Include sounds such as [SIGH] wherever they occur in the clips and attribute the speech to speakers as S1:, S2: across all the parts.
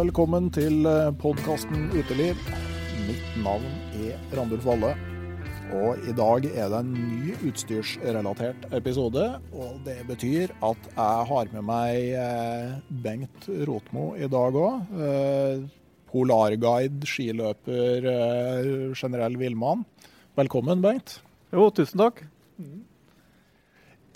S1: Velkommen til podkasten Uteliv. Mitt navn er Randulf Valle. Og i dag er det en ny utstyrsrelatert episode. Og det betyr at jeg har med meg eh, Bengt Rotmo i dag òg. Polarguide, skiløper, eh, generell villmann. Velkommen, Bengt.
S2: Jo, tusen takk.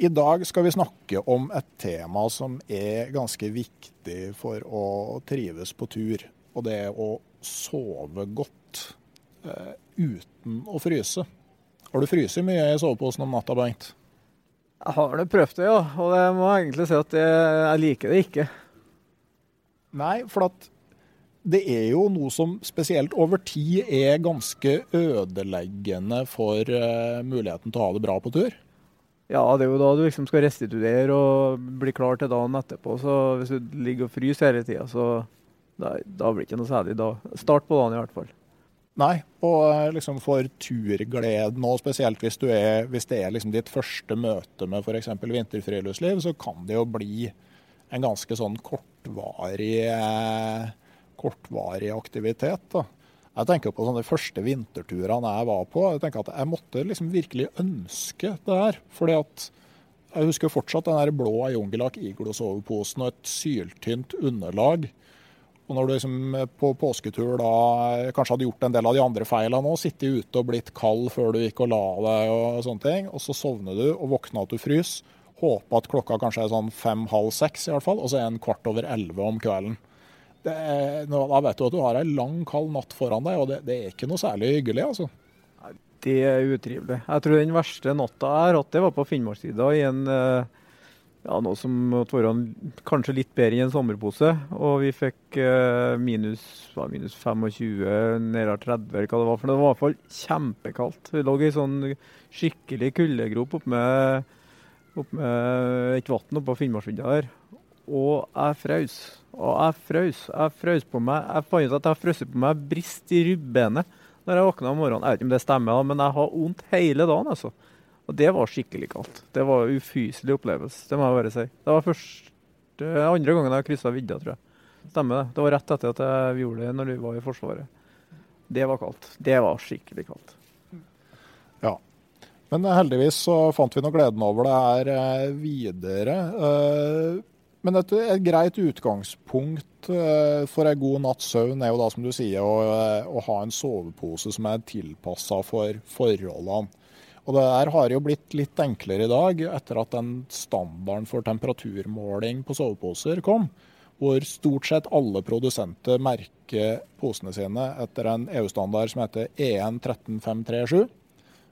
S1: I dag skal vi snakke om et tema som er ganske viktig for å trives på tur. Og det å sove godt eh, uten å fryse. Har du fryst mye i soveposen om natta, Bengt?
S2: Jeg har det prøvd det, ja. Og jeg må egentlig si at jeg, jeg liker det ikke.
S1: Nei, for at det er jo noe som spesielt over tid er ganske ødeleggende for eh, muligheten til å ha det bra på tur.
S2: Ja, det er jo da du liksom skal restituere og bli klar til dagen etterpå. Så hvis du ligger og fryser hele tida, så da, da blir det ikke noe særlig da. Start på dagen i hvert fall.
S1: Nei, og eh, liksom for turgleden, og spesielt hvis, er, hvis det er liksom ditt første møte med f.eks. vinterfriluftsliv, så kan det jo bli en ganske sånn kortvarig, eh, kortvarig aktivitet. da. Jeg tenker på sånne første vinterturene jeg var på. Jeg tenker at jeg måtte liksom virkelig ønske det her. fordi at jeg husker fortsatt den der blå Jungelak iglosoveposen og et syltynt underlag. Og når du liksom på påsketur da kanskje hadde gjort en del av de andre feilene òg, sittet ute og blitt kald før du gikk og la deg og sånne ting, og så sovner du og våkner at du fryser, håper at klokka kanskje er sånn fem-halv seks i hvert fall, og så er den kvart over elleve om kvelden. Er, da vet du at du har ei lang, kald natt foran deg, og det, det, er ikke noe særlig hyggelig, altså.
S2: Det er utrivelig. Jeg tror den verste natta jeg har hatt, det var på Finnmarkssida i en ja, noe som måtte være kanskje litt bedre i en sommerpose. Og vi fikk eh, minus, hva, minus 25, nede 30 eller hva det var. For det var i hvert fall kjempekaldt. Vi lå i sånn skikkelig kuldegrop oppe med, opp med et vann oppå Finnmarksvidda der. Og jeg frøs. Og jeg frøs. Jeg frøs på meg. Jeg fant ut at jeg frøs på meg brist i ribbenet når jeg våkna om morgenen. Jeg vet ikke om det stemmer, men jeg har vondt hele dagen. altså. Og det var skikkelig kaldt. Det var en ufyselig opplevelse, det må jeg bare si. Det var første, andre gangen jeg kryssa vidda, tror jeg. Stemmer det. Det var rett etter at jeg gjorde det når vi var i Forsvaret. Det var kaldt. Det var skikkelig kaldt.
S1: Ja. Men heldigvis så fant vi nå gleden over det her eh, videre. Eh, men et, et greit utgangspunkt uh, for en god natts søvn er jo da, som du sier, å, å ha en sovepose som er tilpassa for forholdene. Og det her har jo blitt litt enklere i dag etter at den standarden for temperaturmåling på soveposer kom. Hvor stort sett alle produsenter merker posene sine etter en EU-standard som heter EN 13537.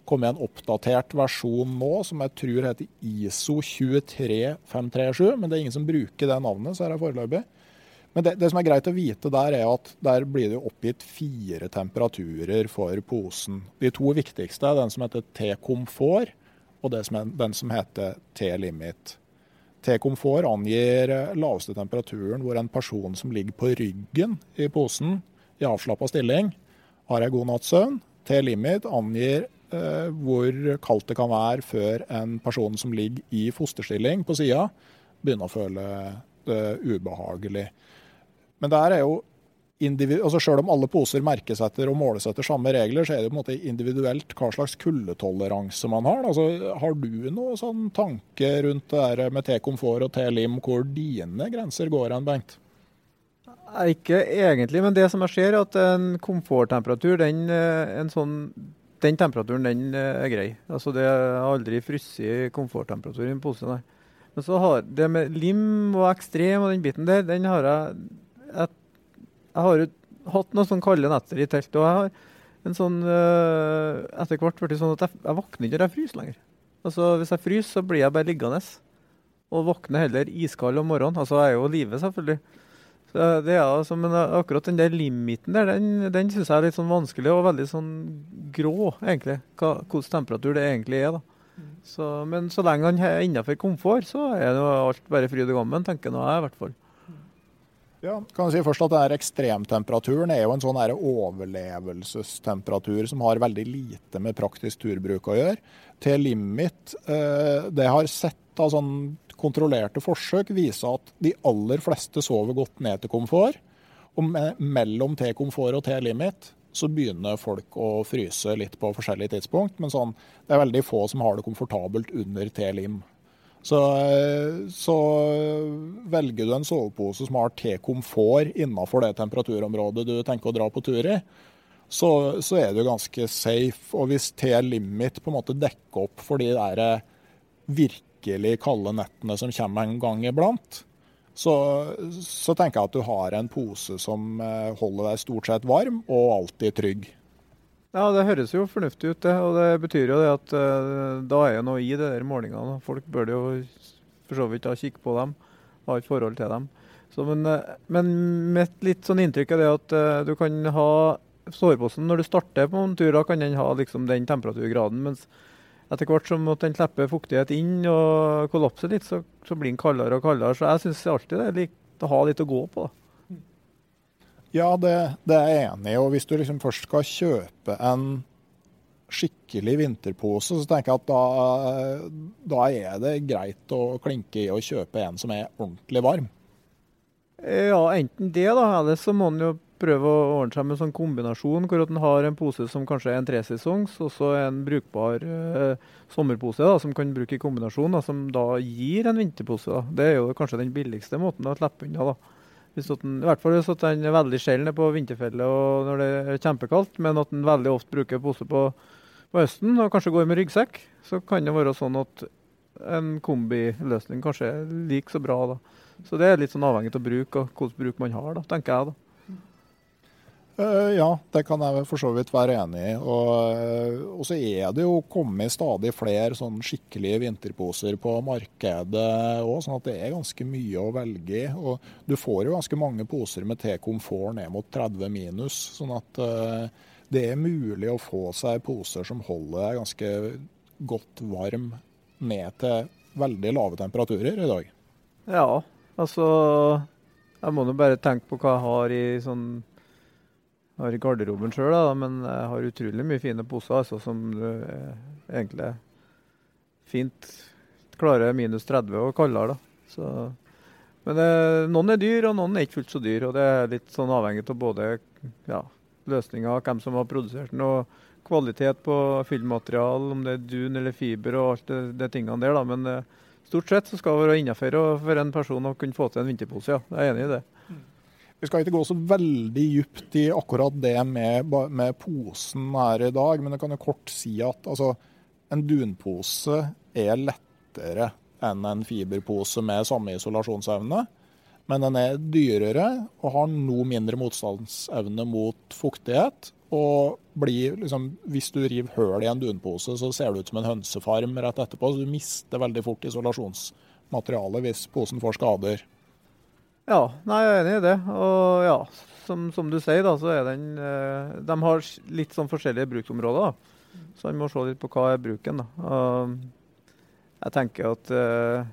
S1: Kom i en oppdatert versjon nå som jeg tror heter ISO 23537. Men det er ingen som bruker det navnet, så er det foreløpig. Men det, det, som er greit å vite der, er at der blir det oppgitt fire temperaturer for posen. De to viktigste er den som heter T-komfort, og som er, den som heter T-limit. T-komfort angir laveste temperaturen hvor en person som ligger på ryggen i posen i avslappa stilling, har en god natts søvn. T-limit angir eh, hvor kaldt det kan være før en person som ligger i fosterstilling på sida, begynner å føle det ubehagelig. Men der er jo altså Selv om alle poser merkes etter og måles etter samme regler, så er det på en måte individuelt hva slags kuldetoleranse man har. Altså, har du noen sånn tanke rundt det der med T-komfort og T-lim, hvor dine grenser går hen, Bengt?
S2: Ikke egentlig, men det som jeg ser, er at en komforttemperatur, den, en sånn, den temperaturen den eh, er grei. Altså Det har aldri frosset komforttemperatur i en pose, nei. Men så har det med lim og ekstrem og den biten der, den har jeg jeg, jeg har jo hatt noen sånne kalde netter i telt. og jeg har en sånn, øh, etter hvert blitt sånn at jeg, jeg våkner ikke når jeg fryser lenger. Altså, Hvis jeg fryser, så blir jeg bare liggende. Og våkner heller iskald om morgenen. Altså, jeg er jo i live, selvfølgelig. Så det er altså, Men akkurat den der limiten der, den, den syns jeg er litt sånn vanskelig og veldig sånn grå, egentlig. Hva, hvilken temperatur det egentlig er. da. Så, men så lenge han er innenfor komfort, så er det alt bare fryd og gammen, tenker nå jeg i hvert fall.
S1: Ja, kan si først at det er Ekstremtemperaturen er jo en sånn overlevelsestemperatur som har veldig lite med praktisk turbruk å gjøre. Til limit, eh, det har sett av sånn kontrollerte forsøk viser at de aller fleste sover godt ned til komfort. Og mellom T-komfort og T-limit så begynner folk å fryse litt på forskjellige tidspunkt. Men sånn, det er veldig få som har det komfortabelt under T-lim. Så, så, velger du en sovepose som har T-komfort innenfor det temperaturområdet du tenker å dra på tur i, så, så er du ganske safe. Og hvis T-limit på en måte dekker opp for de der virkelig kalde nettene som kommer en gang iblant, så, så tenker jeg at du har en pose som eh, holder deg stort sett varm og alltid trygg.
S2: Ja, det høres jo fornuftig ut, det. Og det betyr jo det at uh, da er jo noe i de der målingene. Folk bør jo for så vidt ha kikk på dem, ha et forhold til dem. Så, men, uh, men mitt litt sånn inntrykk er det at uh, du kan ha sårposen når du starter på en tur, da kan den ha liksom den temperaturgraden. mens etter hvert som at den slipper fuktighet inn og kollapser litt, så, så blir den kaldere og kaldere. Så jeg syns alltid det er likt å ha litt å gå på. da.
S1: Ja, det, det, er jeg enig i. Og hvis du liksom først skal kjøpe en skikkelig vinterpose, så tenker jeg at da, da er det greit å klinke i og kjøpe en som er ordentlig varm.
S2: Ja, enten det, da. Eller så må en jo prøve å ordne seg med en sånn kombinasjon hvor at en har en pose som kanskje er en tresesongs, og så en brukbar eh, sommerpose da, som kan bruke i kombinasjon, da, som da gir en vinterpose. Da. Det er jo kanskje den billigste måten å slippe unna. da. Hvis den, I hvert fall hvis den er veldig sjelden på vinterfelle og når det er kjempekaldt, men at den veldig ofte bruker pose på, på høsten og kanskje går med ryggsekk, så kan det være sånn at en kombiløsning kanskje er like så bra. da. Så det er litt sånn avhengig av bruk og hvilken bruk man har, da, tenker jeg. da.
S1: Eh, ja, det kan jeg for så vidt være enig i. Og, eh, og så er det jo kommet stadig flere sånn skikkelige vinterposer på markedet òg, sånn at det er ganske mye å velge i. Og du får jo ganske mange poser med T-komfort ned mot 30 minus, sånn at uh, det er mulig å få seg poser som holder deg ganske godt varm ned til veldig lave temperaturer i dag.
S2: Ja, altså Jeg må nå bare tenke på hva jeg har i sånn jeg har i garderoben sjøl, men jeg har utrolig mye fine poser altså, som du egentlig fint klarer minus 30 og kaldere. Men det, noen er dyr, og noen er ikke fullt så dyr. og Det er litt sånn avhengig av både ja, løsninger, hvem som har produsert den, og kvalitet på fyllmaterial, om det er dun eller fiber og alt det, det tingene der. Da. Men eh, stort sett så skal det være innafor for en person å kunne få til en vinterpose. ja. Jeg er enig i det.
S1: Vi skal ikke gå så veldig dypt i akkurat det med, med, posen her i dag, men jeg kan jo kort si at altså, en dunpose er lettere enn en fiberpose med samme isolasjonsevne. Men den er dyrere og har noe mindre motstandsevne mot fuktighet. Og blir, liksom, hvis du river høl i en dunpose, så ser det ut som en hønsefarm rett etterpå. Så du mister veldig fort isolasjonsmaterialet hvis posen får skader.
S2: Ja, nei, jeg er enig i det. Og ja, som, som du sier, da, så er den eh, De har litt sånn forskjellige bruksområder. da. Så en må se litt på hva er bruken. da. Og jeg tenker at eh,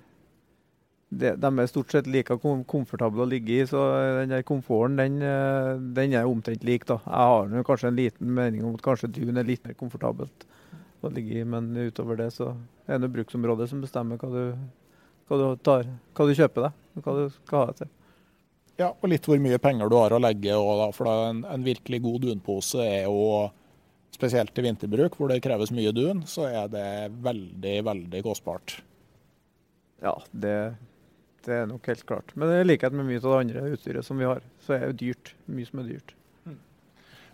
S2: de, de er stort sett like kom komfortable å ligge i, så den der komforten den, eh, den er omtrent lik. da. Jeg har nå kanskje en liten mening om at kanskje dun er litt mer komfortabelt å ligge i, men utover det så er det bruksområdet som bestemmer hva du, hva du, tar, hva du kjøper deg, og hva du skal ha deg til.
S1: Ja, og litt hvor mye penger du har å legge. Og da, for da en, en, virkelig god dunpose er jo, spesielt til vinterbruk, hvor det kreves mye dun, så er det veldig, veldig kostbart.
S2: Ja, det, det er nok helt klart. Men i likhet med mye av det andre utstyret som vi har, så er det dyrt. Mye som er dyrt.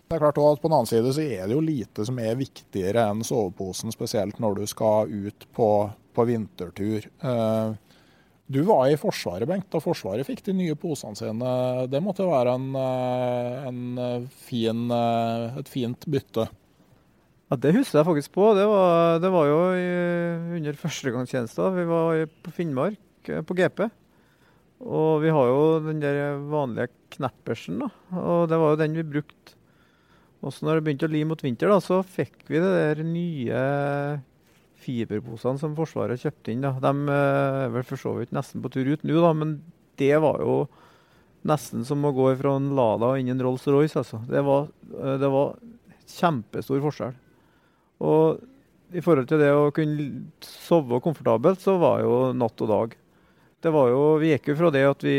S1: Det er klart også at På den annen side så er det jo lite som er viktigere enn soveposen, spesielt når du skal ut på, på vintertur. Uh, du var i Forsvaret, Bengt, da Forsvaret fikk de nye posene sine. Det måtte være en, eh, en eh, fin, eh, et fint bytte?
S2: Ja, Det husker jeg faktisk på. Det var, det var jo i, under førstegangstjenesten. Vi var på Finnmark, på GP. Og vi har jo den der vanlige kneppersen, da. Og det var jo den vi brukte. Og så når det begynte å li mot vinter, da, så fikk vi det der nye fiberposene som Forsvaret kjøpte inn, da, de eh, er vel for så vidt nesten på tur ut nå, da, men det var jo nesten som å gå fra en Lada inn i en Rolls-Royce. Altså. Det, var, eh, det var kjempestor forskjell. Og i forhold til det å kunne sove komfortabelt, så var jo natt og dag. Det var jo, Vi gikk jo fra det at vi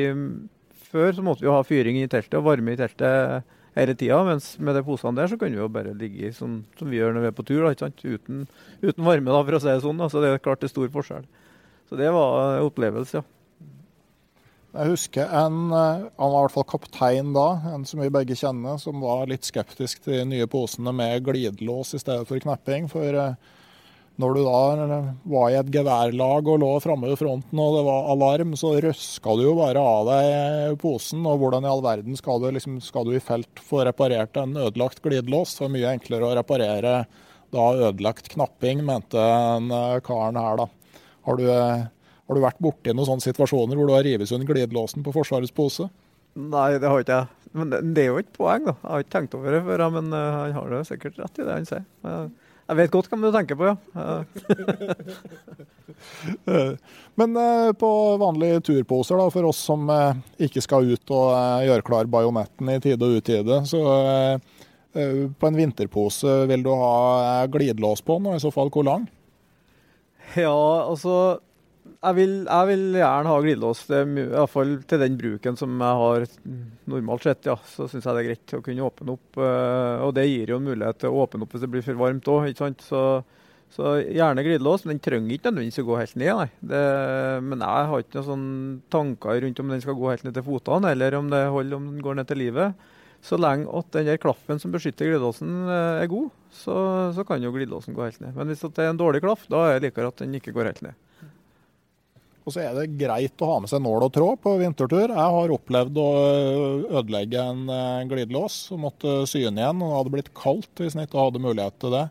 S2: Før så måtte vi ha fyring i teltet og varme i teltet hele tida. Mens med de posene der så kan vi jo bare ligge som, som vi gjør når vi er på tur, da? Uten, uten, varme, da, for å si det sånn. Da. Så det er klart det er stor forskjell. Så det var en opplevelse, ja.
S1: Jeg husker en, eh, han var i hvert fall kaptein da, en som vi begge kjenner, som var litt skeptisk til de nye posene med glidelås i stedet for knepping. For uh, når du da var i et geværlag og lå framme ved fronten og det var alarm, så røska du jo bare av deg posen. Og hvordan i all verden skal du, liksom, skal du i felt få reparert en ødelagt glidelås? Det var mye enklere å reparere da ødelagt knapping, mente en eh, karen her, da. Har du, har du vært borti noen sånne situasjoner hvor du har revet sund glidelåsen på Forsvarets pose?
S2: Nei, det har ikke jeg. Men det, det er jo et poeng, da. Jeg har ikke tenkt over det før, men uh, han har det sikkert rett i det han sier. Jeg vet godt hva du tenker på, ja. [LAUGHS]
S1: Men eh, på vanlige turposer, da, for oss som eh, ikke skal ut og eh, gjøre klar bajonetten i tide og utide, så på en vinterpose vil du ha glidelås på den, og i så fall hvor lang?
S2: Ja, altså jeg vil, jeg vil, gjerne ha glidelås, iallfall til den bruken som jeg har normalt sett. ja, Så syns jeg det er greit å kunne åpne opp. Eh, og det gir jo en mulighet til å åpne opp hvis det blir for varmt òg. Så, så, gjerne glidelås, men den trenger ikke nødvendigvis å gå helt ned. nei. Det, men jeg har ikke noen sånn tanker rundt om den skal gå helt ned til fotene, eller om det holder om den går ned til livet. Så lenge at den der klaffen som beskytter glidelåsen eh, er god, så, så kan jo glidelåsen gå helt ned. Men hvis det er en dårlig klaff, da er det likere at den ikke går helt ned.
S1: Og så er det greit å ha med seg nål og tråd på vintertur. Jeg har opplevd å ødelegge en eh, glidelås og måtte sy den igjen. og Det hadde blitt kaldt hvis en ikke hadde mulighet til det.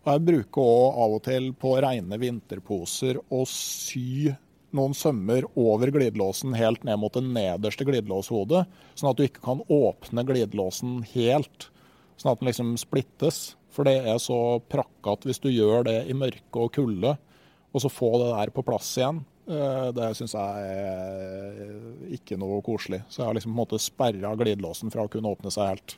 S1: Og Jeg bruker òg av og til på rene vinterposer å sy noen sømmer over glidelåsen helt ned mot det nederste glidelåshodet, sånn at du ikke kan åpne glidelåsen helt, sånn at den liksom splittes. For det er så prakkete hvis du gjør det i mørke og kulde, og så få det der på plass igjen. Eh, det syns jeg er ikke noe koselig. Så jeg har liksom på en måte sperra glidelåsen fra å kunne åpne seg helt.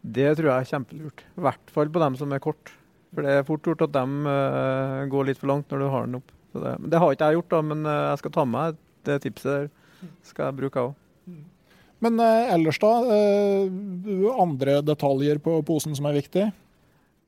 S2: Det tror jeg er kjempelurt. I hvert fall på dem som er kort. For det er fort gjort at de uh, går litt for langt når du har den opp. Det, det, har ikke jeg gjort, da, men uh, jeg skal ta med meg det tipset der. skal jeg bruke òg.
S1: Men ellers, da? andre detaljer på posen som er viktig?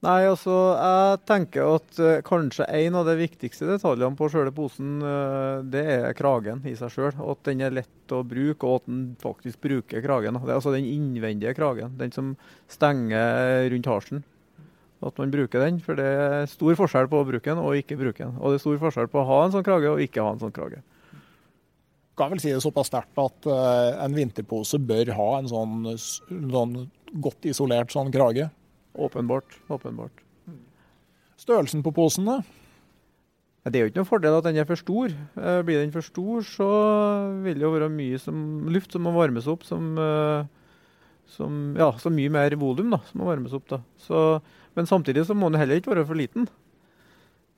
S2: Nei, altså, jeg tenker at uh, kanskje en av de viktigste detaljene på selve posen, uh, det er kragen i seg sjøl. At den er lett å bruke, og at den faktisk bruker kragen. Det er altså den innvendige kragen, den som stenger rundt halsen. at man bruker den. For det er stor forskjell på å bruke den og ikke bruke den. Og det er stor forskjell på å ha en sånn krage og ikke ha en sånn krage.
S1: Kan vel si det såpass sterkt at uh, en vinterpose bør ha en sånn, sånn, godt isolert sånn krage?
S2: Åpenbart. Åpenbart.
S1: Størrelsen på posen, da?
S2: Det er jo ikke noen fordel at den er for stor. Eh, blir den for stor, så vil det jo være mye som, luft som må varmes opp. Som, eh, som ja, så mye mer volum som må varmes opp. da. Så, men samtidig så må den heller ikke være for liten.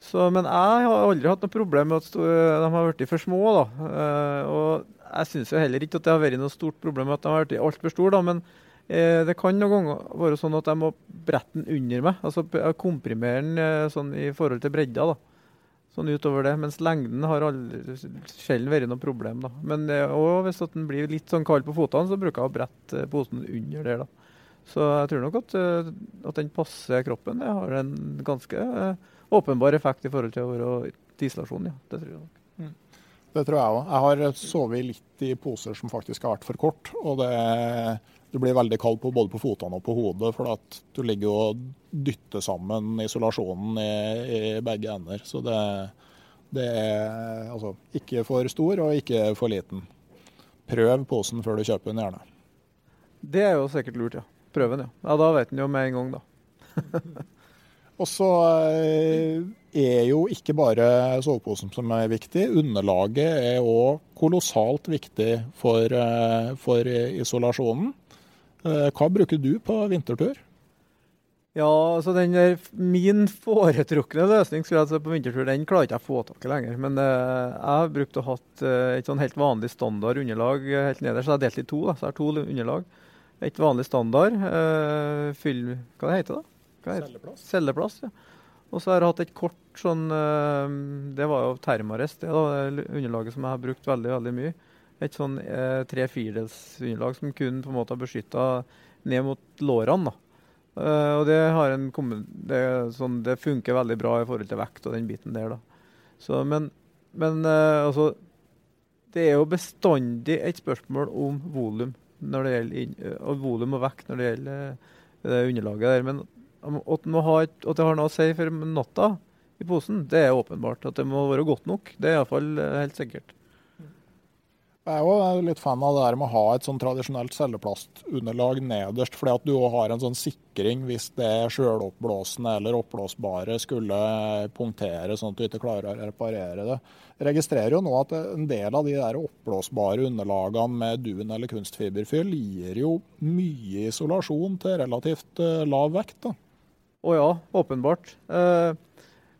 S2: Så, men jeg har aldri hatt noe problem med at de har blitt for små. da. Eh, og jeg syns heller ikke at det har vært noe stort problem med at de har blitt altfor store. Men det kan noen ganger være sånn at jeg må brette den under meg. Altså komprimere den sånn i forhold til bredda. da sånn utover det. Mens lengden har sjelden vært noe problem. da. Men også hvis den blir litt sånn kald på føttene, så bruker jeg å brette posen under der. da. Så jeg tror nok at, eh, at den passer kroppen. Det har en ganske åpenbar effekt i forhold til å være til isolasjon. ja. Det tror jeg nok. Mm.
S1: Det tror jeg òg. Jeg har sovet litt i poser som faktisk har vært for kort. og det du blir veldig kald på både på føttene og på hodet, for at du ligger og dytter sammen isolasjonen i, i begge ender. Så det, det, er altså ikke for stor og ikke for liten. Prøv posen før du kjøper den, gjerne.
S2: Det er jo sikkert lurt, ja. Prøv den, ja. ja da vet en jo med en gang, da. [LAUGHS]
S1: og så eh, er jo ikke bare soveposen som er viktig. Underlaget er òg kolossalt viktig for, eh, for isolasjonen. Eh, hva bruker du på vintertur?
S2: Ja, altså den der, Min foretrukne løsning skulle jeg si på vintertur, den klarer ikke jeg å få tak i lenger. Men eh, jeg har brukt å ha eh, et sånn helt vanlig standard underlag helt nederst. Så jeg har delt i to. da, så jeg har to underlag. Et vanlig standard. Eh, fyll, hva det heter det? Hva heter? Celleplass. Celleplass, ja. Og så har jeg hatt et kort sånn eh, Det var jo Termarest, det da, underlaget som jeg har brukt veldig, veldig mye et sånn eh, tre-firedels-underlag som kun på en måte har beskytta ned mot lårene. Uh, og det, har en, det, sånn, det, funker veldig bra i forhold til vekt og den biten der. da. Så, men, men uh, altså Det er jo bestandig et spørsmål om volum når det gjelder og volum og vekt når det gjelder det underlaget der. Men at, et, at det har noe å si for natta i posen, det er åpenbart. At det må være godt nok. Det er iallfall helt sikkert.
S1: Jeg er jo litt fan av det der med å ha et sånn tradisjonelt celleplastunderlag nederst, fordi at du har en sånn sikring hvis det sjøloppblåsende eller oppblåsbare skulle punktere, sånn at du ikke klarer å reparere det. Jeg registrerer jo nå at en del av de der oppblåsbare underlagene med dun eller kunstfiberfyll gir jo mye isolasjon til relativt uh, lav vekt. da.
S2: Å ja, åpenbart. Uh,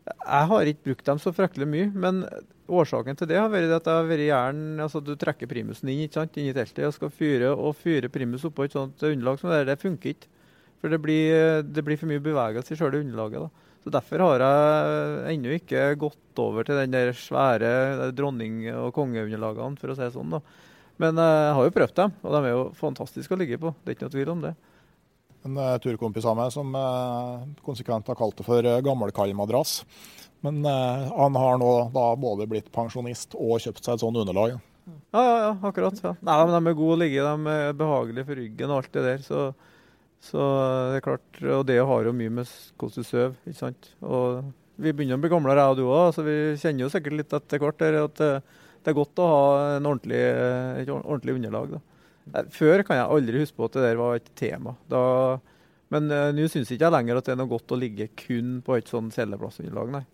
S2: jeg har ikke brukt dem så fryktelig mye, men Årsaken til det har vært at jeg har vært jern, altså du trekker primusen inn, ikke sant, inn i teltet og skal fyre og fyre primus oppå et sånt underlag som det det funker ikke. For det blir, det blir for mye bevegelse i sjøle underlaget. da. Så Derfor har jeg ennå ikke gått over til den der svære dronning- og kongeunderlagene, for å si det sånn. da. Men jeg har jo prøvd dem, og de er jo fantastiske å ligge på. Det er ikke noe tvil om det.
S1: En uh, turkompis av meg som uh, konsekvent har kalt det for uh, gammelkaimadrass. Men han har nå da både blitt pensjonist og kjøpt seg et sånt underlag.
S2: Ja, ja, ja akkurat. Ja. Nei, men De er gode å ligge, de er behagelige for ryggen og alt det der. Så, så det er klart, Og det har jo mye med hvordan du sover, ikke sant. Og vi begynner å bli gamlere, jeg og du òg, så vi kjenner jo sikkert litt etter hvert at det, er godt å ha ordentlig, et ordentlig underlag. da. Før kan jeg aldri huske på at det der var et tema. Da, men uh, nå syns ikke jeg lenger at det er noe godt å ligge kun på et sånn celleplassunderlag, nei.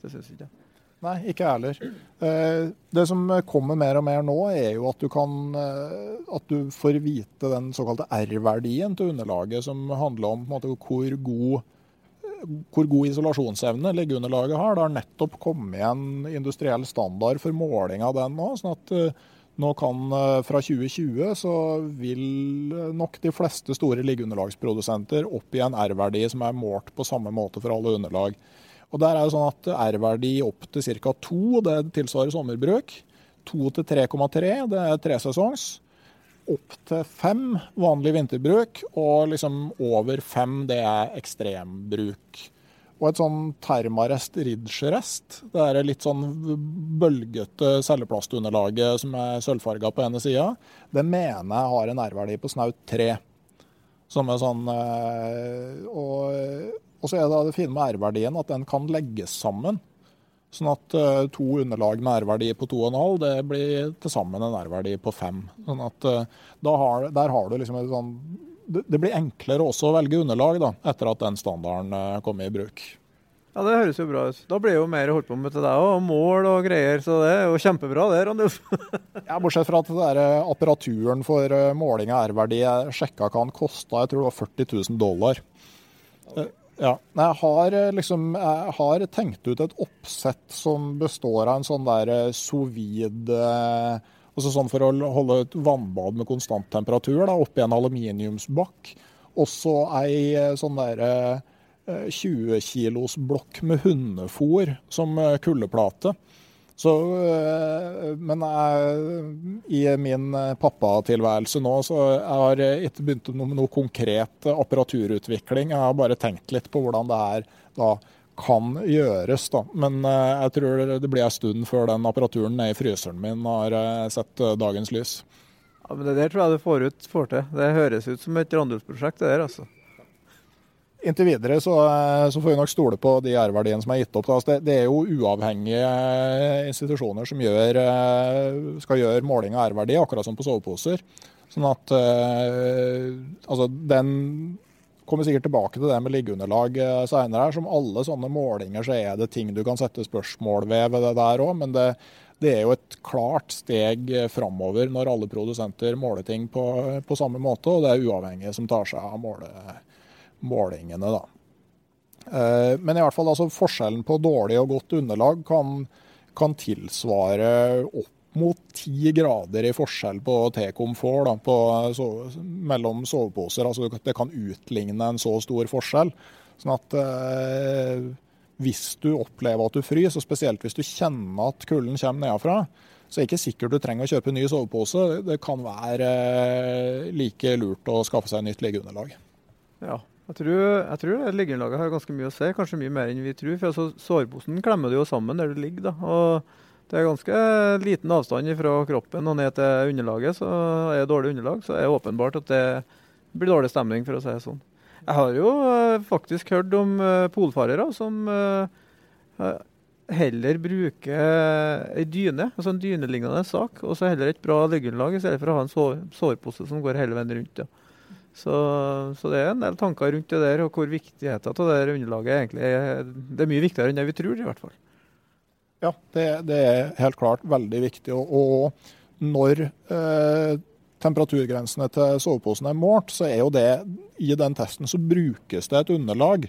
S2: Det syns ikke jeg.
S1: Nei, ikke jeg heller. Uh, det som kommer mer og mer nå, er jo at du kan uh, At du får vite den såkalte R-verdien til underlaget, som handler om måte, hvor, god, hvor god isolasjonsevne liggeunderlaget har. Det har nettopp kommet en industriell standard for måling av den nå. sånn at nå kan Fra 2020 så vil nok de fleste store liggeunderlagsprodusenter oppgi en R-verdi som er målt på samme måte for alle underlag. Og Der er det sånn at R-verdi opp til ca. 2, det tilsvarer sommerbruk. 2 til 3,3, det er tresesongs. Opp til 5 vanlig vinterbruk, og liksom over 5 det er ekstrembruk. Og et sånn termarest ridgerest, det er litt sånn bølgete celleplastunderlaget som er sølvfarga på ene sida, det mener jeg har en R-verdi på snaut 3. Som er sånn eh, Og Og så er det det fine med R-verdien at den kan legges sammen. Sånn at uh, to underlag med R-verdi på 2,5 det blir til sammen en R-verdi på 5. Sånn at uh, har, der har du liksom et sånn det, blir enklere også å velge underlag da, etter at den standarden uh, kom i bruk.
S2: Ja, Det høres jo bra ut. Da blir jo mer holdt på med til deg òg, mål og greier. Så det er jo kjempebra det, Randulf. [LAUGHS]
S1: ja, bortsett fra at det der apparaturen for måling av R-verdi jeg sjekka hva den kosta, jeg tror det var 40 000 dollar. Okay. Ja. Jeg har, eh, liksom, jeg har tenkt ut et oppsett som består av en sånn der eh, sovid altså sånn For å holde et vannbad med konstant temperatur da, oppi en aluminiumsbakk. Og så ei eh, sånn der 20 kilos blokk med hundefôr som kuldeplate. Så, eh, men jeg, i min eh, pappatilværelse nå, så jeg har ikke begynt med noe konkret apparaturutvikling. Jeg har bare tenkt litt på hvordan det er da kan gjøres. Da. Men eh, jeg tror det blir en stund før den apparaturen nede i fryseren min har sett dagens lys.
S2: Ja, men Det der tror jeg du får, ut, får til. Det høres ut som et Randulf-prosjekt, det der altså.
S1: Inntil videre så, så, får vi nok stole på de R-verdiene som er gitt opp. Altså det, det, er jo uavhengige institusjoner som gjør, eh, skal gjøre måling av R-verdi, akkurat som på soveposer. Sånn at altså den kommer sikkert tilbake til det med liggeunderlag uh, senere. Som alle sånne målinger så er det ting du kan sette spørsmål ved ved det der òg. Men det, det, er jo et klart steg framover når alle produsenter måler ting på, på samme måte, og det er uavhengige som tar seg av måle, målingene. Da. Eh, men i hvert fall altså, forskjellen på dårlig og godt underlag kan, kan tilsvare opp mot ti grader i forskjell på T-komfort mellom soveposer. Altså det kan utligne en så stor forskjell. Sånn at eh, hvis du opplever at du fryser, og spesielt hvis du kjenner at kulden kommer nedenfra, så er det ikke sikkert du trenger å kjøpe en ny sovepose. Det kan være eh, like lurt å skaffe seg nytt liggeunderlag.
S2: Ja, jeg tror, jeg tror liggeunderlaget har ganske mye å si, kanskje mye mer enn vi tror. For altså, Sårposen klemmer du jo sammen der du ligger. da, og Det er ganske liten avstand fra kroppen og ned til underlaget. så Er det dårlig underlag, så er det åpenbart at det blir dårlig stemning, for å si det sånn. Jeg har jo uh, faktisk hørt om uh, polfarere som uh, heller bruker ei dyne, altså en dynelignende sak, og så heller et bra liggeunderlag i stedet for å ha en sår, sårpose som går hele veien rundt. Ja. Så, så, det er en del tanker rundt det der, og hvor viktigheten av det der underlaget egentlig er. Det er mye viktigere enn det vi tror, i hvert fall.
S1: Ja, det, det er helt klart veldig viktig. Og, når eh, temperaturgrensene til soveposen er målt, så er jo det i den testen så brukes det et underlag.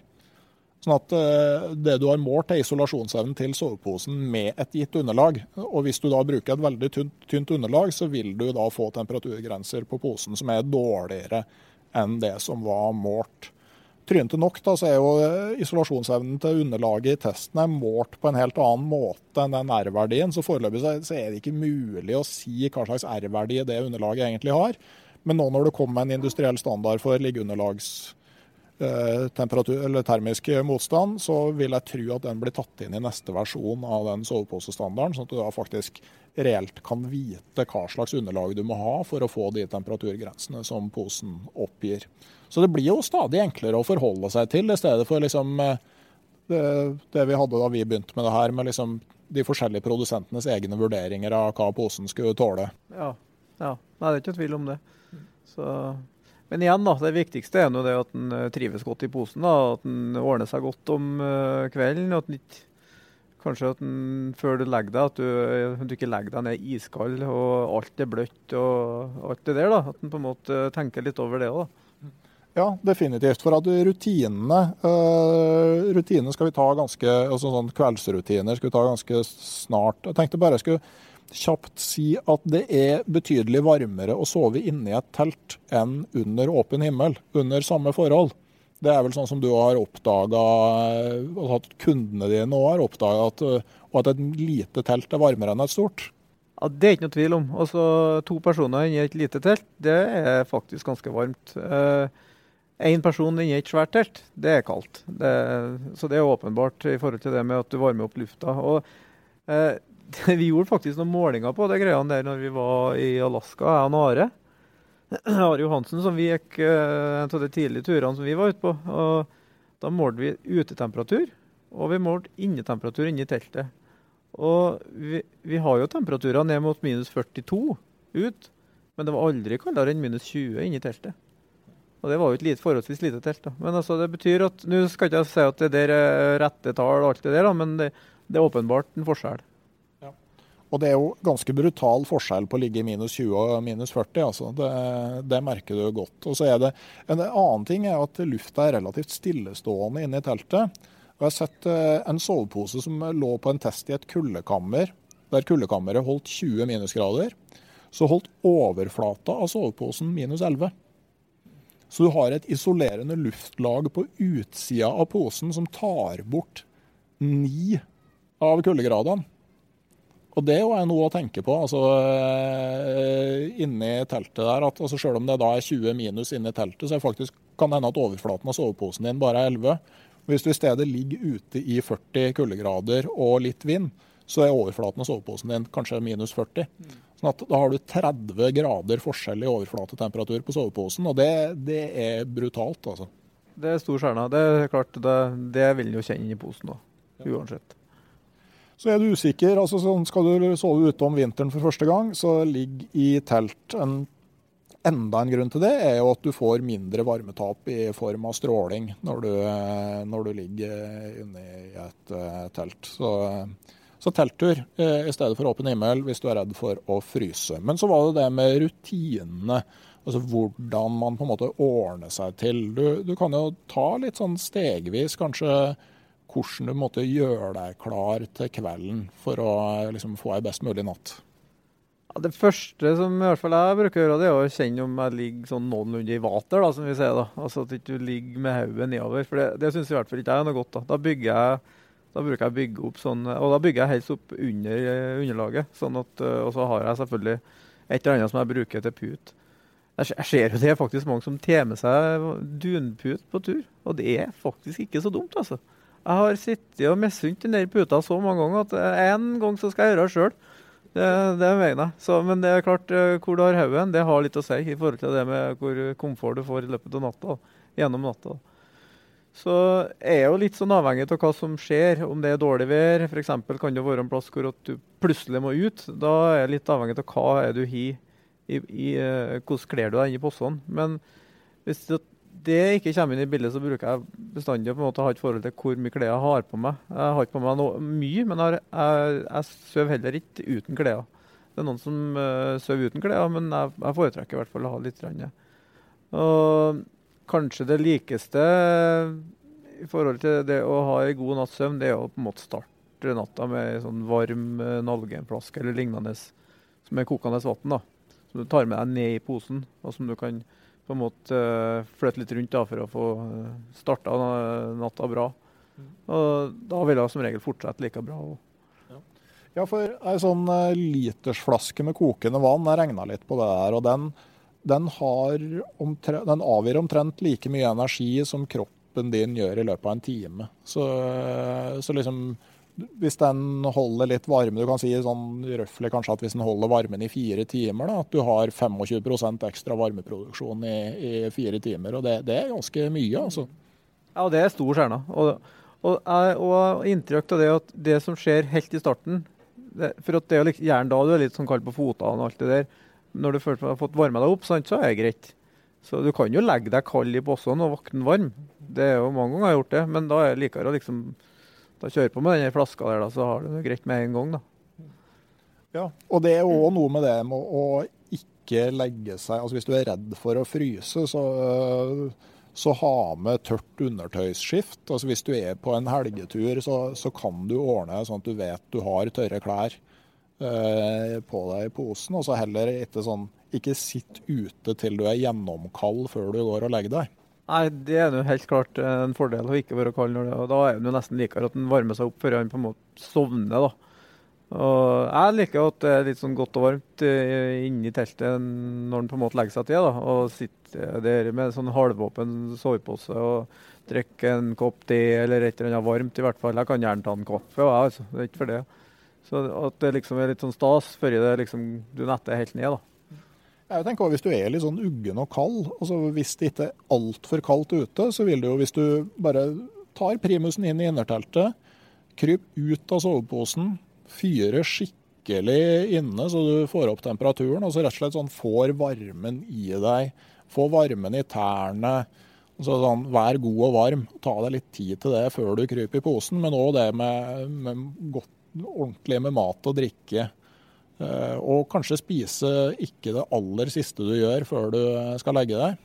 S1: Sånn at eh, Det du har målt, er isolasjonsevnen til soveposen med et gitt underlag. Og Hvis du da bruker et veldig tynt, tynt underlag, så vil du da få temperaturgrenser på posen som er dårligere enn det som var målt. Trynte nok, da, så er jo eh, isolasjonsevnen til underlaget i testen er målt på en helt annen måte enn den R-verdien. Så foreløpig så er det ikke mulig å si hva slags R-verdi det underlaget egentlig har. Men nå når det kommer en industriell standard for liggeunderlags eh, eller termisk motstand, så vil jeg tro at den blir tatt inn i neste versjon av den soveposestandarden, sånn at du da faktisk reelt kan vite hva slags underlag du må ha for å få de temperaturgrensene som posen oppgir. Så det blir jo stadig enklere å forholde seg til, i stedet for liksom eh, det, det vi hadde da vi begynte med det her, med liksom de forskjellige produsentenes egne vurderinger av hva posen skulle tåle.
S2: Ja, ja. Nei, det er ikke tvil om det. Så, men igjen, da, det viktigste er det at en eh, trives godt i posen. Da, at en ordner seg godt om uh, kvelden. at en ikke Kanskje at den, før du legger deg, at du, du, ikke legger deg ned iskald og alt er bløtt og alt det der. da, At en på en måte tenker litt over det òg.
S1: Ja, definitivt. For at rutinene uh, rutinene skal vi ta ganske, altså sånn kveldsrutiner skal vi ta ganske snart. Jeg tenkte bare jeg skulle kjapt si at det er betydelig varmere å sove inne i et telt enn under åpen himmel, under samme forhold. Det er vel sånn som du har oppdaga, altså at kundene dine òg har oppdaga, at, at, et lite telt er varmere enn et stort?
S2: Ja, Det er ikke noe tvil om. Altså, To personer inni et lite telt, det er faktisk ganske varmt. Én person inni et svært telt, det er kaldt. Det, så det er åpenbart i forhold til det med at du varmer opp lufta. Og, eh, [LAUGHS] vi gjorde faktisk noen målinger på det greiene der når vi var i Alaska, jeg og Are. [CLEARS THROAT] Are Johansen, som vi gikk eh, en av de tidlige turene som vi var ute på. Og Da målte vi utetemperatur, og vi målte innetemperatur inni teltet. Og vi, vi, har jo temperaturer ned mot minus 42 ut, men det var aldri kaldere enn minus 20 inni teltet. Og det var jo et lite, forholdsvis lite telt. da. Men altså, det betyr at Nå skal ikke jeg si at det der er rette tall, og alt det der, da, men det, det, er åpenbart en forskjell.
S1: Ja. Og det er jo ganske brutal forskjell på å ligge i minus 20 og minus 40. altså. Det, det merker du godt. Og så er det, En annen ting er at lufta er relativt stillestående inne i teltet. Og Jeg har sett eh, en sovepose som lå på en test i et kuldekammer, der kuldekammeret holdt 20 minusgrader. Så holdt overflata av soveposen minus 11. Så du har et isolerende luftlag på utsida av posen som tar bort ni av kuldegradene. Og det er noe å tenke på altså, eh, inni teltet der. at altså, Selv om det da er 20 minus inni teltet, så faktisk, kan det hende at overflaten av soveposen din bare er 11. Hvis du i stedet ligger ute i 40 kuldegrader og litt vind, så er overflaten av soveposen din kanskje minus 40. Sånn at Da har du 30 grader forskjell i overflatetemperatur på soveposen, og det, det er brutalt. altså.
S2: Det er stor stjerne. Det er klart, det, det vil en jo kjenne i posen da, uansett.
S1: Så er du usikker, altså sånn skal du sove ute om vinteren for første gang, så ligg i telt. En, enda en grunn til det er jo at du får mindre varmetap i form av stråling når du, når du ligger inne i et uh, telt. Så så telttur eh, i stedet for åpen himmel hvis du er redd for å fryse. Men så var det det med rutinene. Altså hvordan man på en måte ordner seg til. Du, du kan jo ta litt sånn stegvis kanskje hvordan du måtte gjøre deg klar til kvelden for å liksom, få ei best mulig natt.
S2: Ja, det første som i hvert fall jeg bruker å gjøre, det er å kjenne om jeg ligger sånn noenlunde i vater, da, som vi sier. da. Altså At du ikke ligger med hodet nedover. For det, det syns i hvert fall ikke jeg er noe godt. Da Da bygger jeg da bruker jeg å bygge opp sånn, og da bygger jeg helst opp under eh, underlaget. sånn at, eh, Og så har jeg selvfølgelig et eller annet som jeg bruker til put. Jeg ser jo det er faktisk mange som tar med seg dunput på tur, og det er faktisk ikke så dumt. altså. Jeg har sittet og misunt den der puta så mange ganger at en gang så skal jeg gjøre det sjøl. Det, det mener jeg. Så, men det er klart, eh, hvor du har hodet, det har litt å si i forhold til det med hvor komfort du får i løpet av natta. Gjennom natta. Så er jeg jo litt sånn avhengig av hva som skjer. Om det er dårlig vær, f.eks. kan det være en plass hvor du plutselig må ut. Da er jeg litt avhengig av hva er du har i, uh, hvordan kler du deg i possene. Men hvis det, det, ikke kommer inn i bildet, så bruker jeg bestandig på en måte å ha et forhold til hvor mye klær jeg har på meg. Jeg har ikke på meg noe, mye, men jeg, jeg, jeg sover heller ikke uten klær. Det er noen som uh, sover uten klær, men jeg, jeg, foretrekker i hvert fall å ha litt. Rann, ja. Og kanskje det likeste i forhold til det å ha en god natts søvn, det er å på en måte starte natta med sånn varm eh, nalgenflaske eller lignende som er kokende vann. Som du tar med deg ned i posen, og som du kan på en måte uh, flytte litt rundt da, for å få eh, starta natta bra. Mm. Og da vil jeg som regel fortsette like bra.
S1: Ja, for ei sånn litersflaske med kokende vann, jeg regna litt på det der. og den den, den, avgir omtrent like mye energi som kroppen din gjør i løpet av en time. Så, så liksom hvis den holder litt varme Du kan si sånn røftlig kanskje at hvis den holder varmen i fire timer, da, at du har 25 ekstra varmeproduksjon i, i, fire timer. Og det, det er ganske mye, altså.
S2: Ja, det er stor stjerne. Og, og, og inntrykk av det at det som skjer helt i starten det, For at det er gjerne da du er litt sånn kald på fotene og alt det der når du først har fått varma deg opp, sant, så er det greit. Så du kan jo legge deg kald i posen og våkne varm. Det er jo mange ganger jeg har gjort det, men da er det likere å liksom da kjøre på med den flaska der, da, så har du det greit med en gang. da.
S1: Ja, og det er òg noe med det med å ikke legge seg Altså hvis du er redd for å fryse, så, så ha med tørt undertøysskift. Altså hvis du er på en helgetur, så, så kan du ordne sånn at du vet du har tørre klær. Eh, på deg i posen. Og så heller ikke sånn Ikke sitt ute til du er gjennomkald før du går og legger deg.
S2: Nei, det er jo helt klart en fordel å ikke være kald. når det, og Da er det jo nesten likere at den varmer seg opp før han på en måte sovner. da. Og Jeg liker at det er litt sånn godt og varmt eh, inni teltet når en på en måte legger seg til. da, Og sitter der med sånn halvåpen sovepose og drikker en kopp te eller et eller annet varmt. i hvert fall. Jeg kan gjerne ta en kaffe, jeg, altså. det er ikke for det. Så at det liksom er litt sånn stas før det liksom, du netter helt ned. da.
S1: Jeg tenker også Hvis du er litt sånn uggen og kald, altså hvis det ikke er altfor kaldt ute, så vil det jo hvis du bare tar primusen inn i innerteltet, kryp ut av soveposen, fyrer skikkelig inne så du får opp temperaturen, og så rett og slett sånn får varmen i deg, få varmen i tærne. Så sånn, Vær god og varm. Ta deg litt tid til det før du kryper i posen, men òg det med, med godt, ordentlig med mat og drikke. Eh, og kanskje spise ikke det aller siste du gjør før du skal legge deg.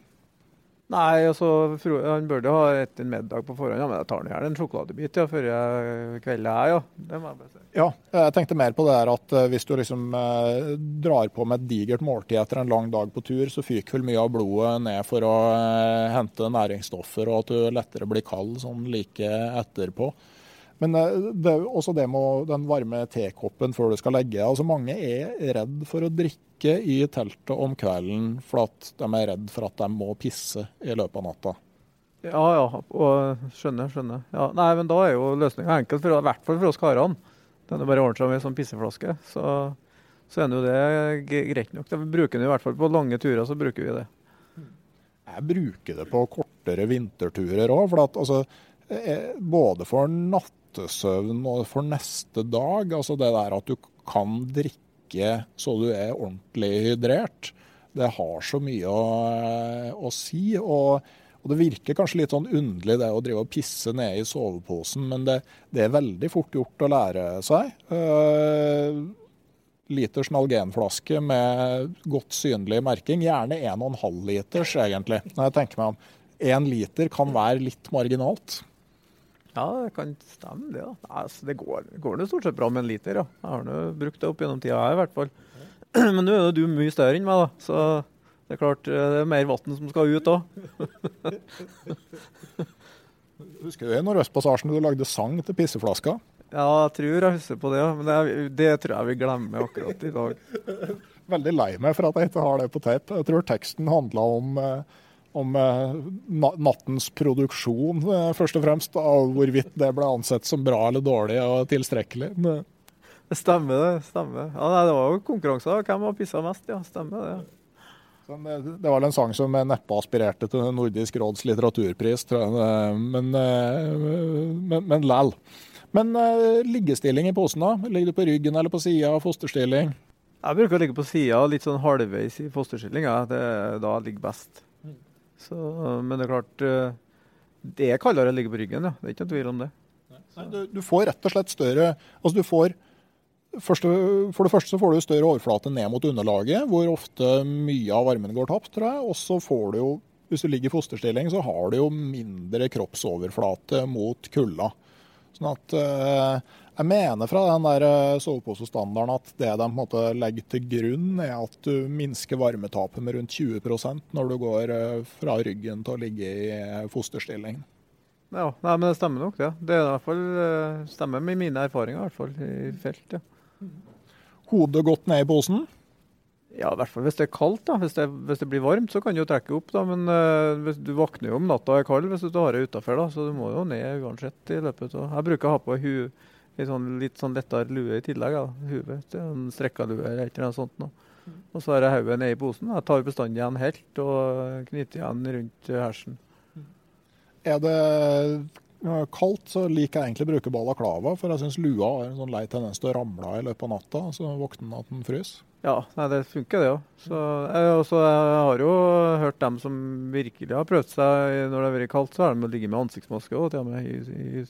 S2: Nei, altså, han burde ha spist en middag på forhånd, ja, men jeg tar nå gjerne en sjokoladebit ja, før jeg kvelder her, ja. Det må jeg bare si.
S1: Ja, jeg tenkte mer på det her at uh, hvis du liksom eh, drar på med et digert måltid etter en lang dag på tur, så fyker vel mye av blodet ned for å eh, hente næringsstoffer, og at du lettere blir kald sånn like etterpå. Men det er også det med den varme tekoppen før du skal legge. Altså Mange er redd for å drikke i teltet om kvelden for at de er redd for at de må pisse i løpet av natta.
S2: Ja, ja. Og skjønner, skjønner. Ja, nei, men da er jo løsninga enkel, for, i hvert fall for oss karene. Den er bare å ordne seg med en sånn pisseflaske. Så, så er jo det greit nok. Det bruker vi i hvert fall på lange turer, så bruker vi det.
S1: Jeg bruker det på kortere vinterturer òg. Altså, eh, både for nattesøvn for neste dag. Altså det der at du kan drikke så du er ordentlig hydrert. Det har så mye å, å si. Og, og, det virker kanskje litt sånn underlig det å drive og pisse ned i soveposen, men det, det er veldig fort gjort å lære seg. Uh, liters Nalgenflaske med godt synlig merking. Gjerne 1,5 liters, egentlig. Når jeg tenker meg om. Én liter kan være litt marginalt.
S2: Ja, det kan stemme det. da. Altså, det går, går det stort sett bra med en liter. ja. Jeg har nå brukt det opp gjennom tida, jeg i hvert fall. [CLEARS THROAT] Men nå er jo du mye større enn meg, da. Så det er klart eh, det er mer vann som skal ut òg. [LAUGHS]
S1: Husker du i Nordøstpassasjen du lagde sang til pisseflaska?
S2: Ja, jeg tror jeg husker på det. Men det, det, tror jeg vi glemmer akkurat i dag. [LAUGHS]
S1: Veldig lei meg for at jeg ikke har det på teip. Jeg tror teksten handla om eh, om eh, nattens produksjon, eh, først og fremst. Av hvorvidt det ble ansett som bra eller dårlig og tilstrekkelig.
S2: Det stemmer, det. stemmer. Ja, det var jo konkurranse. Hvem har pissa mest? Ja, stemmer det.
S1: Eh, det var en sang som neppe aspirerte til Nordisk råds litteraturpris. Men, men, men læl. Men liggestilling i posen, da? Ligger du på ryggen eller på sida? Fosterstilling?
S2: Jeg bruker å ligge på sida, litt sånn halvveis i fosterstilling. Ja. Det er da jeg ligger best. Så, men det er klart eh, Det er kaldere å ligge på ryggen, ja. Det er ikke noe tvil om det.
S1: Nei, du, du, får rett og slett større altså du får, første, For det første så får du større overflate ned mot underlaget, hvor ofte mye av varmen går tapt, tror jeg. Og så får du jo, hvis du ligger i fosterstilling, så har du jo mindre kroppsoverflate mot kulda. Sånn at uh, jeg mener fra den der eh, soveposestandarden at det de på en måte legger til grunn, er at du minsker varmetapet med rundt 20% når du går eh, fra ryggen til å ligge i eh, fosterstilling.
S2: Ja, nei, men det stemmer nok, det. Det er i fall, stemmer med mine erfaringer i hvert fall i felt. ja.
S1: Hodet godt ned i posen?
S2: Ja, i hvert fall hvis det er kaldt. da. Hvis det, hvis det blir varmt, så kan du jo trekke opp. da, Men uh, du våkner jo om natta og er kald hvis du har det utafor, så du må jo ned uansett i løpet av Jeg bruker å ha på hu sånn, litt sånn lettere lue i tillegg. da, Huet en strekka lue eller et eller annet sånt. Nå. Og så har jeg hodet nedi posen. Jeg tar bestandig igjen helt og knytter igjen rundt hersen.
S1: Er det kaldt, så liker jeg egentlig å bruke balaklava, for jeg syns lua har en sånn lei tendens til å ramle i løpet av natta. Så våkner at den fryser.
S2: Ja, nei, det funker det òg. Jeg, jeg har jo hørt dem som virkelig har prøvd seg når det har vært kaldt, så har de ligget med ansiktsmaske og til og med i, i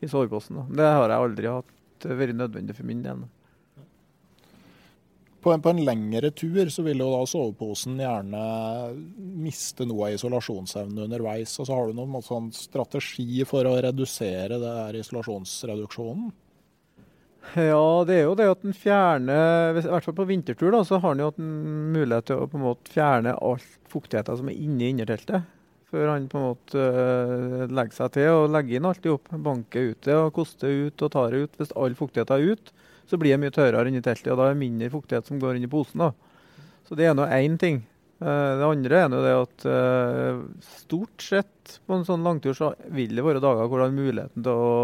S2: i soveposen. Det har jeg aldri hatt vært nødvendig for min del.
S1: På en, på en, lengre tur så vil jo da soveposen gjerne miste noe av isolasjonsevnen underveis. Og så har du noen sånn strategi for å redusere det her isolasjonsreduksjonen?
S2: Ja, det er jo det at den fjerner I hvert fall på vintertur da, så har den jo hatt en mulighet til å på en måte fjerne alt fuktigheten som er inni innerteltet før han på en måte uh, legger seg til og legger inn alt i opp. Banker ut det og koster ut og tar det ut. Hvis all fuktigheten er ut, så blir det mye tørrere inni teltet, og da er det mindre fuktighet som går inn i posen. da. Så det er nå én ting. Uh, det andre er nå det at uh, stort sett på en sånn langtur så vil det være dager hvor du har muligheten til å,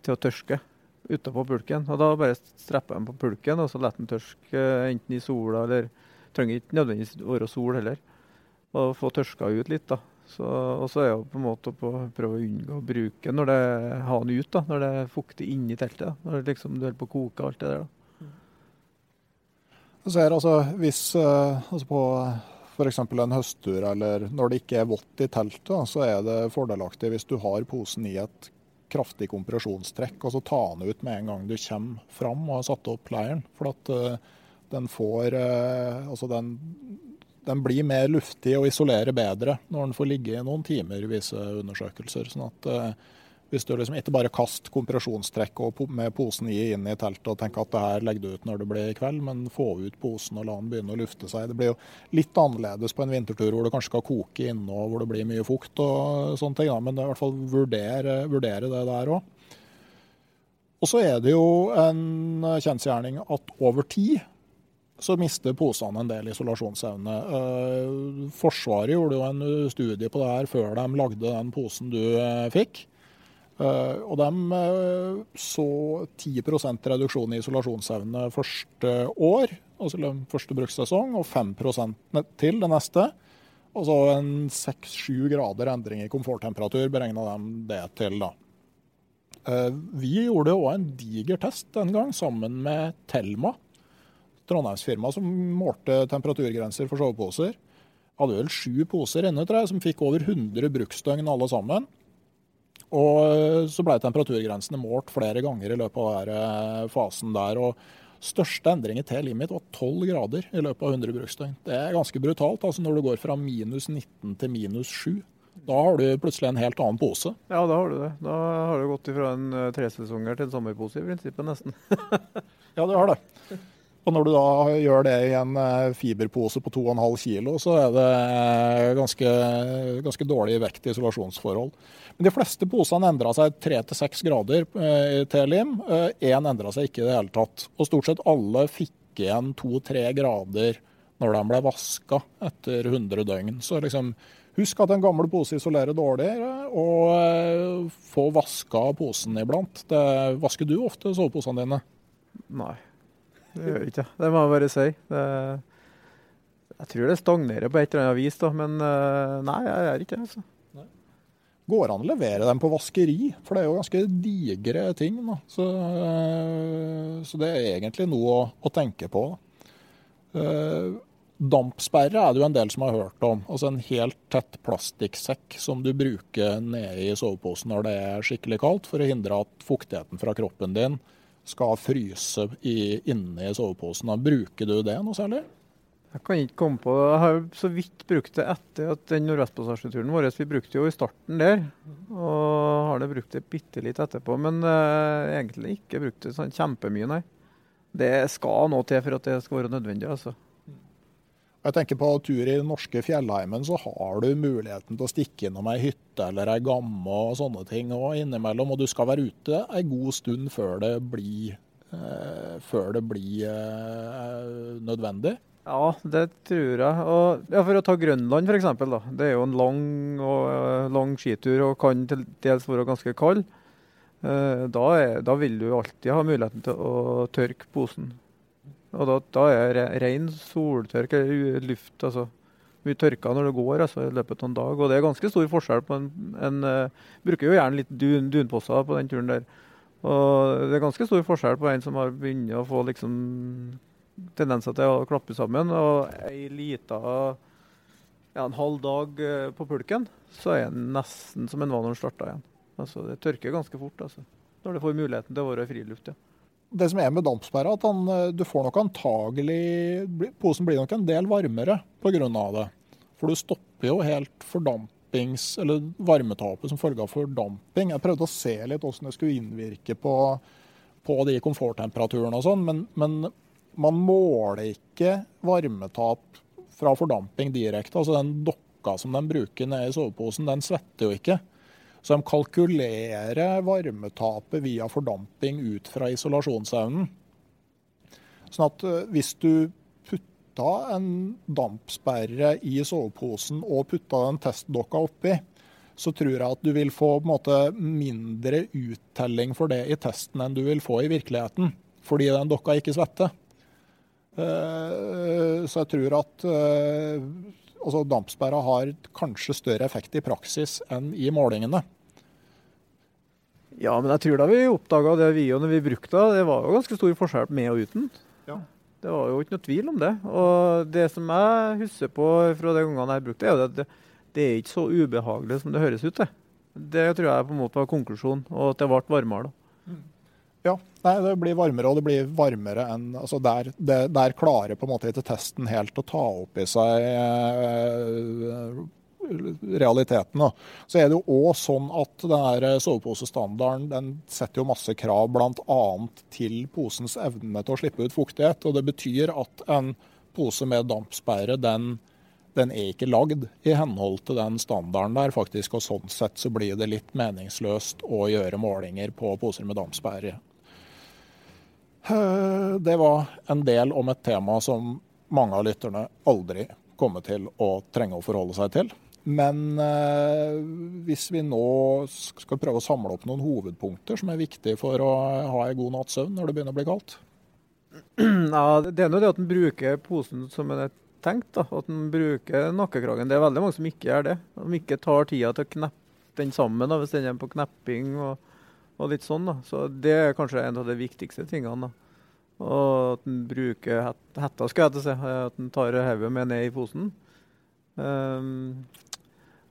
S2: til å tørske utapå pulken. Og da bare strepper de på pulken og så lar den tørke enten i sola eller trenger ikke nødvendigvis være sol heller. Og få tørska ut litt, da. Og så er det på en måte å prøve å unngå å bruke når det ha den ut, da, når det er fuktig inni teltet. Da. Når det liksom, du holder på å koke alt det der. da.
S1: Jeg ser altså, hvis uh, altså på f.eks. en høsttur, eller når det ikke er vått i teltet, så er det fordelaktig hvis du har posen i et kraftig kompresjonstrekk, og så ta den ut med en gang du kommer fram og har satt opp leiren. For at uh, den får uh, Altså den den blir mer luftig og isolerer bedre når den får ligge i noen timer, viser undersøkelser. Sånn at eh, hvis du liksom ikke bare kaster kompresjonstrekk med posen i inn i teltet og tenker at det her legger du ut når det blir i kveld, men få ut posen og la den begynne å lufte seg. Det blir jo litt annerledes på en vintertur hvor det kanskje skal koke inne og hvor det blir mye fukt og sånne ting. Da. Men det er i hvert fall vurdere, vurdere det der òg. Og så er det jo en kjensgjerning at over tid så mister posene en del isolasjonsevne. Eh, Forsvaret gjorde jo en studie på det her før de lagde den posen du eh, fikk. Eh, og de så 10% reduksjon i isolasjonsevne første år, altså den første brukssesong, og 5% til det neste. Og så en 6-7 grader endring i komforttemperatur beregna de det til. da. Vi gjorde òg en diger test den gang sammen med Thelma Trondheimsfirmaet som målte temperaturgrenser for soveposer. Hadde vel sju poser inne, tror jeg, som fikk over 100 bruksdøgn alle sammen. Og eh, så ble temperaturgrensene målt flere ganger i løpet av denne eh, fasen der. og Største endring i T-limit var 12 grader i løpet av 100 bruksdøgn. Det er ganske brutalt altså når du går fra minus 19 til minus 7. Da har du plutselig en helt annen pose.
S2: Ja, da har du det. Da har du gått fra en eh, tresesonger til en sommerpose i prinsippet, nesten. [LAUGHS]
S1: ja, du har det. Og når du da gjør det i en fiberpose på 2,5 kg, så er det ganske, ganske dårlig vekt i isolasjonsforhold. De fleste posene endra seg 3-6 grader i til lim. Én endra seg ikke i det hele tatt. Og stort sett alle fikk igjen 2-3 grader når de ble vaska etter 100 døgn. Så liksom, husk at en gammel pose isolerer dårligere, og få vaska posen iblant. Det, vasker du ofte soveposene dine?
S2: Nei. Det gjør ikke det. må jeg bare si. Det, jeg tror det stagnerer på et eller annet vis, da, men eh, nei, jeg gjør ikke det. altså.
S1: Går an å levere dem på vaskeri, for det er jo ganske digre ting. Så, eh, så det er egentlig noe å, å tenke på. Uh, dampsperre er det jo en del som har hørt om. Altså En helt tett plastikksekk som du bruker nede i soveposen når det er skikkelig kaldt, for å hindre at fuktigheten fra kroppen din skal fryse i, inne i soveposen. Bruker du det noe særlig?
S2: Jeg kan ikke komme på Jeg har så vidt brukt det etter at den Nordvestpassasjeturen vår Vi brukte jo i starten der. Og har det brukt det bitte litt etterpå. Men uh, egentlig ikke brukt det sånn kjempemye, nei. Det skal noe til for at det skal være nødvendig, altså.
S1: Jeg tenker på tur i den norske fjellheimen, så har du muligheten til å stikke innom ei hytte eller ei gamme og sånne ting og innimellom. Og du skal være ute ei god stund før det blir, eh, før det blir eh, nødvendig.
S2: Ja, det tror jeg. Og, ja, for å ta Grønland f.eks. Det er jo en lang, og, eh, lang skitur og kan til dels være ganske kald. Eh, da, er, da vil du alltid ha muligheten til å tørke posen. Og da, da er ren soltørk eller luft, altså. Mye tørka når det går altså, i løpet av en dag. Og det er ganske stor forskjell på en, en uh, Bruker jo gjerne litt dun, dunposer på den turen der. Og det er ganske stor forskjell på en som har begynt å få liksom tendenser til å klappe sammen, og ei lita ja, en halv dag uh, på pulken, så er den nesten som en var når den starta igjen. Altså, det tørker ganske fort altså, når du får muligheten til å være i friluft. Ja
S1: det som er med dampsperra, at han, eh, du får nok antagelig Posen blir nok en del varmere pga. det. For du stopper jo helt fordampings, eller varmetapet som følge av fordamping. Jeg prøvde å se litt hvordan det skulle innvirke på, på de komforttemperaturene og sånn, men, men, man måler ikke varmetap fra fordamping direkte. Altså den dokka som de bruker nede i soveposen, den svetter jo ikke. Så de kalkulerer varmetapet via fordamping ut fra isolasjonsevnen. Sånn at eh, hvis du putta en dampsperre i soveposen og putta den testdokka oppi, så tror jeg at du vil få måte, mindre uttelling for det i testen enn du vil få i virkeligheten. Fordi den dokka ikke svetter. Eh, så jeg tror at uh, altså dampsperra har kanskje større effekt i praksis enn i målingene.
S2: Ja, men jeg tror da vi oppdaga det vi og når vi brukte det, det var jo ganske stor forskjell med og uten. Ja. Det var jo ikke noe tvil om det. Og det som jeg husker på fra de gangene jeg brukte det, er at det, det er ikke så ubehagelig som det høres ut. Det, det tror jeg på en måte var konklusjonen, og at det ble varmere. da. Mm.
S1: Ja, nei, det blir varmere, og det blir varmere enn altså Der, det, der klarer på en måte ikke testen helt å ta opp i seg eh, realiteten. Så er det jo òg sånn at denne soveposestandarden den setter jo masse krav bl.a. til posens evne til å slippe ut fuktighet. og Det betyr at en pose med dampsperre den, den er ikke lagd i henhold til den standarden der, faktisk. Og sånn sett så blir det litt meningsløst å gjøre målinger på poser med dampsperre Eh, det var en del om et tema som mange av lytterne aldri kommer til å trenge å forholde seg til. Men eh, hvis vi nå skal prøve å samle opp noen hovedpunkter som er viktige for å ha en god natts søvn når det begynner å bli kaldt? [CLEARS THROAT]
S2: Ja, Det er nå det at en bruker posen som en er tenkt. da, At en bruker nakkekragen. Det er veldig mange som ikke gjør det. De ikke tar tida til å kneppe den sammen da, hvis den er på knepping. og og litt sånn. da. Så Det er kanskje en av de viktigste tingene. da. Og at en bruker het, hetta, skal jeg til si. At en tar hodet med ned i posen. Um,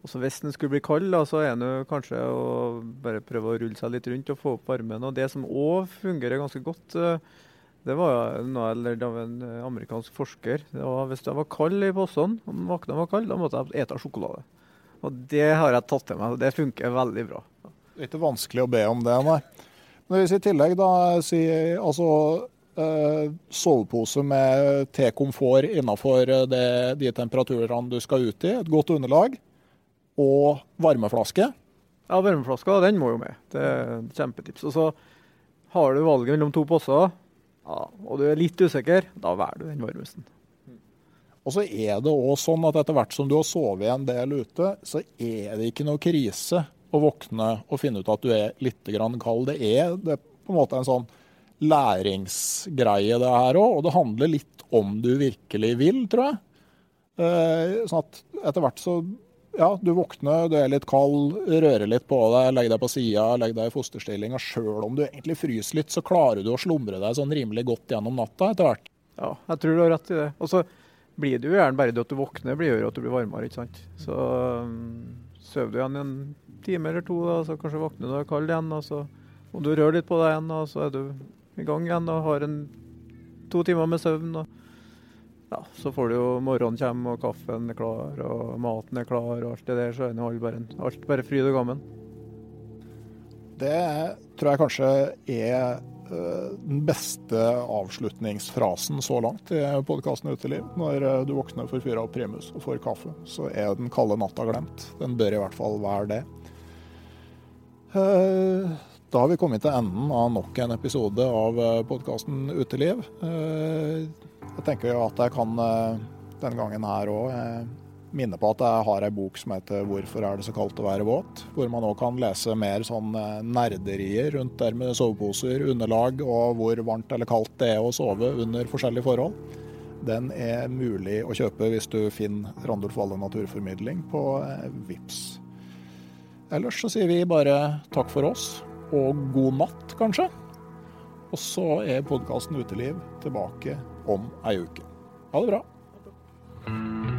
S2: og så Hvis den skulle bli kald, da, så er det kanskje å bare prøve å rulle seg litt rundt og få opp armen. Og Det som òg fungerer ganske godt, uh, det var noe av en uh, amerikansk forsker. Hvis jeg var kald i posen, og vakna var kald, da måtte jeg ete sjokolade. Og Det har jeg tatt til meg, og det funker veldig bra.
S1: Det er ikke vanskelig å be om det, nei. Men hvis i tillegg da sier altså eh, sovepose med tekomfort innenfor de temperaturene du skal ut i, et godt underlag, og varmeflaske.
S2: Ja, varmeflaska den må jo med. Det er et kjempetips. Og så har du valget mellom to poser, ja, og du er litt usikker, da velger du den varmesten.
S1: Og så er det òg sånn at etter hvert som du har sovet en del ute, så er det ikke noe krise å våkne og finne ut at du er litt kald. Det er, det er på en måte en sånn læringsgreie, det her òg. Og det handler litt om du virkelig vil, tror jeg. Eh, sånn at etter hvert så ja, du våkner, du er litt kald, rører litt på deg, legger deg på sida, legger deg i fosterstilling. Og sjøl om du egentlig fryser litt, så klarer du å slumre deg sånn rimelig godt gjennom natta etter hvert.
S2: Ja, jeg tror du har rett i det. Og så blir det jo gjerne bare det at du våkner, blir gjør at du blir varmere, ikke sant. Så sover du igjen en time eller to, da, så kanskje våkner du og er kald igjen. og så må du røre litt på deg igjen, og så er du i gang igjen og har en to timer med søvn. og ja, Så får du jo morgenen kommer, og kaffen er klar, og maten er klar, og alt det der. Så er det bare, alt bare fryd og gammen.
S1: Det tror jeg kanskje er Eh, den beste avslutningsfrasen så langt i podkasten Uteliv. Når eh, du våkner, for fyra opp primus og får kaffe, så er den kalde natta glemt. Den bør i hvert fall være det. Eh, da har vi kommet til enden av nok en episode av podkasten Uteliv. Jeg tenker jo at jeg kan denne gangen her òg minne på at jeg har ei bok som heter 'Hvorfor er det så kaldt å være våt?', hvor man òg kan lese mer sånn eh, nerderier rundt der med soveposer, underlag og hvor varmt eller kaldt det er å sove under forskjellige forhold. Den er mulig å kjøpe hvis du finner Randulf Valle Naturformidling på eh, VIPS. Ellers så sier vi bare takk for oss, og god natt, kanskje. Og så er podkasten Uteliv tilbake om ei uke. Ha det bra.